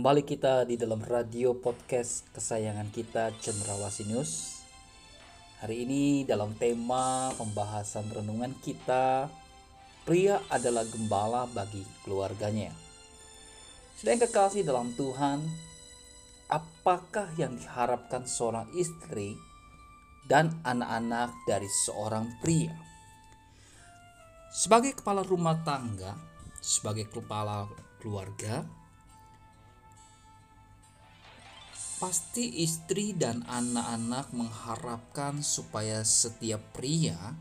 Kembali kita di dalam radio podcast kesayangan kita Cendrawasih News. Hari ini dalam tema pembahasan renungan kita Pria adalah gembala bagi keluarganya. Sedang kekasih dalam Tuhan, apakah yang diharapkan seorang istri dan anak-anak dari seorang pria? Sebagai kepala rumah tangga, sebagai kepala keluarga, Pasti istri dan anak-anak mengharapkan supaya setiap pria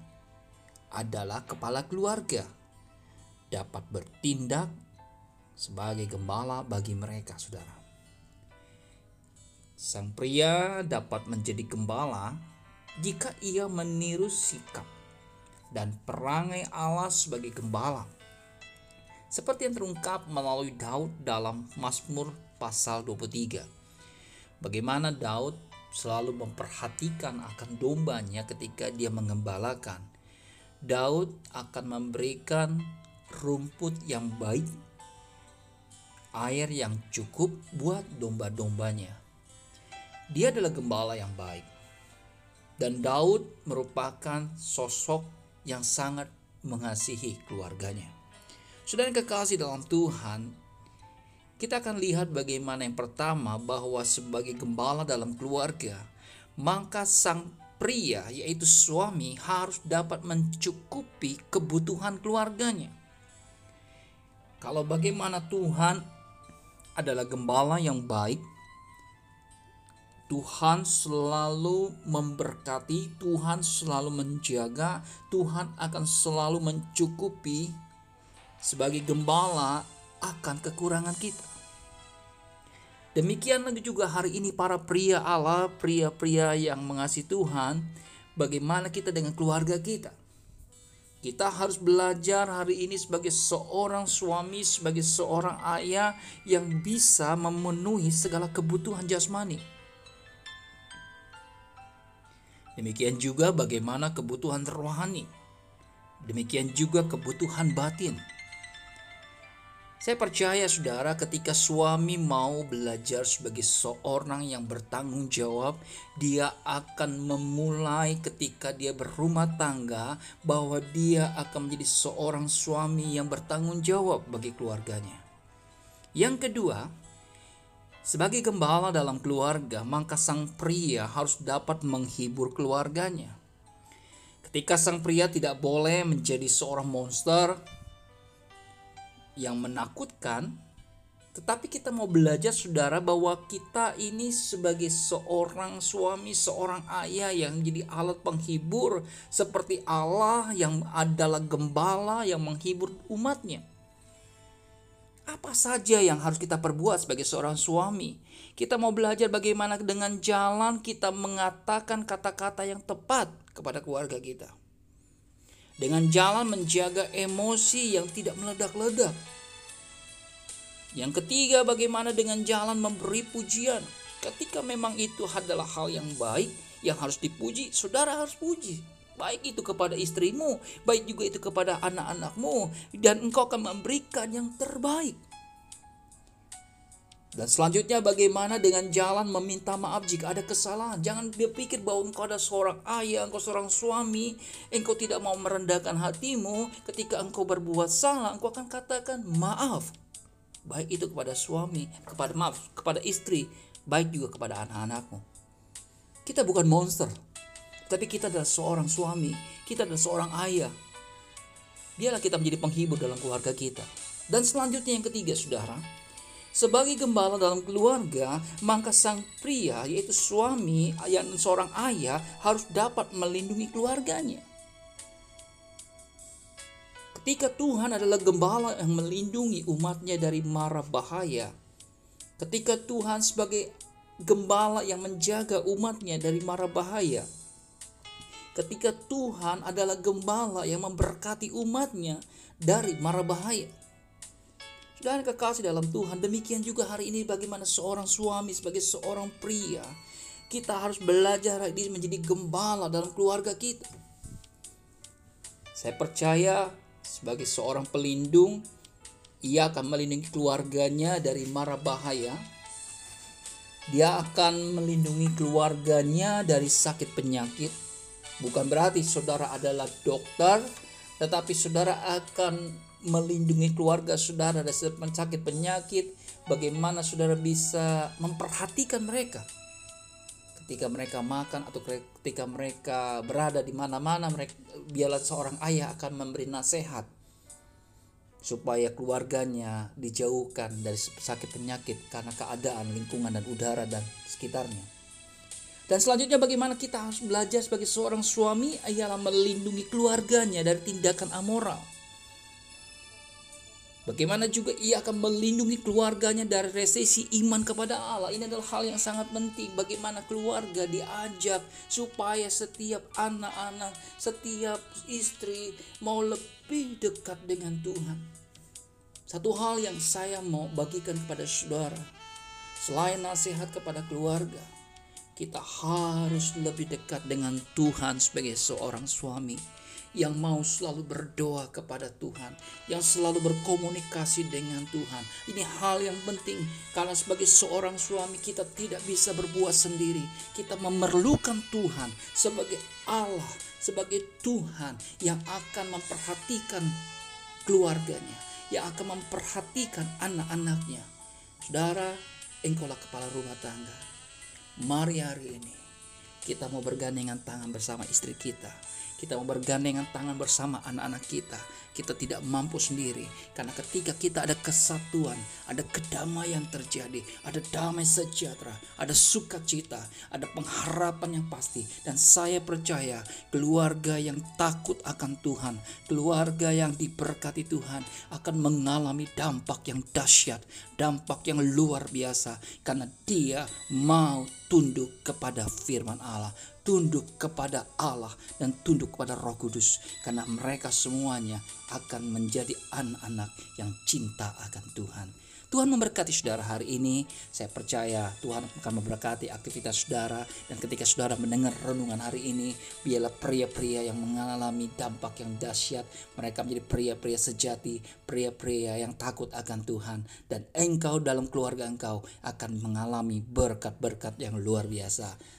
adalah kepala keluarga dapat bertindak sebagai gembala bagi mereka, saudara. Sang pria dapat menjadi gembala jika ia meniru sikap dan perangai Allah sebagai gembala. Seperti yang terungkap melalui Daud dalam Mazmur pasal 23 Bagaimana Daud selalu memperhatikan akan dombanya ketika dia mengembalakan. Daud akan memberikan rumput yang baik, air yang cukup buat domba-dombanya. Dia adalah gembala yang baik. Dan Daud merupakan sosok yang sangat mengasihi keluarganya. Sudah kekasih dalam Tuhan, kita akan lihat bagaimana yang pertama bahwa sebagai gembala dalam keluarga, maka sang pria yaitu suami harus dapat mencukupi kebutuhan keluarganya. Kalau bagaimana Tuhan adalah gembala yang baik, Tuhan selalu memberkati, Tuhan selalu menjaga, Tuhan akan selalu mencukupi sebagai gembala akan kekurangan kita. Demikian juga hari ini para pria Allah, pria-pria yang mengasihi Tuhan, bagaimana kita dengan keluarga kita. Kita harus belajar hari ini sebagai seorang suami, sebagai seorang ayah yang bisa memenuhi segala kebutuhan jasmani. Demikian juga bagaimana kebutuhan rohani. Demikian juga kebutuhan batin. Saya percaya saudara ketika suami mau belajar sebagai seorang yang bertanggung jawab, dia akan memulai ketika dia berumah tangga bahwa dia akan menjadi seorang suami yang bertanggung jawab bagi keluarganya. Yang kedua, sebagai gembala dalam keluarga, maka sang pria harus dapat menghibur keluarganya. Ketika sang pria tidak boleh menjadi seorang monster, yang menakutkan, tetapi kita mau belajar saudara bahwa kita ini sebagai seorang suami, seorang ayah yang jadi alat penghibur seperti Allah yang adalah gembala yang menghibur umatnya. Apa saja yang harus kita perbuat sebagai seorang suami? Kita mau belajar bagaimana dengan jalan kita mengatakan kata-kata yang tepat kepada keluarga kita dengan jalan menjaga emosi yang tidak meledak-ledak. Yang ketiga, bagaimana dengan jalan memberi pujian. Ketika memang itu adalah hal yang baik, yang harus dipuji, saudara harus puji. Baik itu kepada istrimu, baik juga itu kepada anak-anakmu, dan engkau akan memberikan yang terbaik. Dan selanjutnya bagaimana dengan jalan meminta maaf jika ada kesalahan. Jangan berpikir bahwa engkau ada seorang ayah, engkau seorang suami, engkau tidak mau merendahkan hatimu. Ketika engkau berbuat salah, engkau akan katakan maaf. Baik itu kepada suami, kepada maaf, kepada istri, baik juga kepada anak-anakmu. Kita bukan monster, tapi kita adalah seorang suami, kita adalah seorang ayah. Biarlah kita menjadi penghibur dalam keluarga kita. Dan selanjutnya yang ketiga, saudara, sebagai gembala dalam keluarga, maka sang pria, yaitu suami yang seorang ayah, harus dapat melindungi keluarganya. Ketika Tuhan adalah gembala yang melindungi umatnya dari mara bahaya, Ketika Tuhan sebagai gembala yang menjaga umatnya dari mara bahaya. Ketika Tuhan adalah gembala yang memberkati umatnya dari mara bahaya. Saudara kekasih dalam Tuhan, demikian juga hari ini bagaimana seorang suami sebagai seorang pria, kita harus belajar ini menjadi gembala dalam keluarga kita. Saya percaya sebagai seorang pelindung, ia akan melindungi keluarganya dari mara bahaya, dia akan melindungi keluarganya dari sakit penyakit. Bukan berarti saudara adalah dokter, tetapi saudara akan melindungi keluarga saudara dari sakit penyakit. Bagaimana saudara bisa memperhatikan mereka ketika mereka makan atau ketika mereka berada di mana-mana mereka biarlah seorang ayah akan memberi nasihat supaya keluarganya dijauhkan dari sakit penyakit karena keadaan lingkungan dan udara dan sekitarnya. Dan selanjutnya bagaimana kita harus belajar sebagai seorang suami ialah melindungi keluarganya dari tindakan amoral. Bagaimana juga ia akan melindungi keluarganya dari resesi iman kepada Allah. Ini adalah hal yang sangat penting. Bagaimana keluarga diajak supaya setiap anak-anak, setiap istri mau lebih dekat dengan Tuhan. Satu hal yang saya mau bagikan kepada saudara, selain nasihat kepada keluarga, kita harus lebih dekat dengan Tuhan sebagai seorang suami yang mau selalu berdoa kepada Tuhan, yang selalu berkomunikasi dengan Tuhan. Ini hal yang penting karena sebagai seorang suami kita tidak bisa berbuat sendiri. Kita memerlukan Tuhan sebagai Allah, sebagai Tuhan yang akan memperhatikan keluarganya, yang akan memperhatikan anak-anaknya. Saudara, engkaulah kepala rumah tangga. Mari hari ini kita mau bergandengan tangan bersama istri kita kita mau bergandengan tangan bersama anak-anak kita. Kita tidak mampu sendiri. Karena ketika kita ada kesatuan, ada kedamaian terjadi, ada damai sejahtera, ada sukacita, ada pengharapan yang pasti. Dan saya percaya keluarga yang takut akan Tuhan, keluarga yang diberkati Tuhan akan mengalami dampak yang dahsyat, dampak yang luar biasa. Karena dia mau tunduk kepada firman Allah tunduk kepada Allah dan tunduk kepada Roh Kudus karena mereka semuanya akan menjadi anak-anak yang cinta akan Tuhan. Tuhan memberkati saudara hari ini. Saya percaya Tuhan akan memberkati aktivitas saudara. Dan ketika saudara mendengar renungan hari ini, biarlah pria-pria yang mengalami dampak yang dahsyat. Mereka menjadi pria-pria sejati, pria-pria yang takut akan Tuhan. Dan engkau dalam keluarga engkau akan mengalami berkat-berkat yang luar biasa.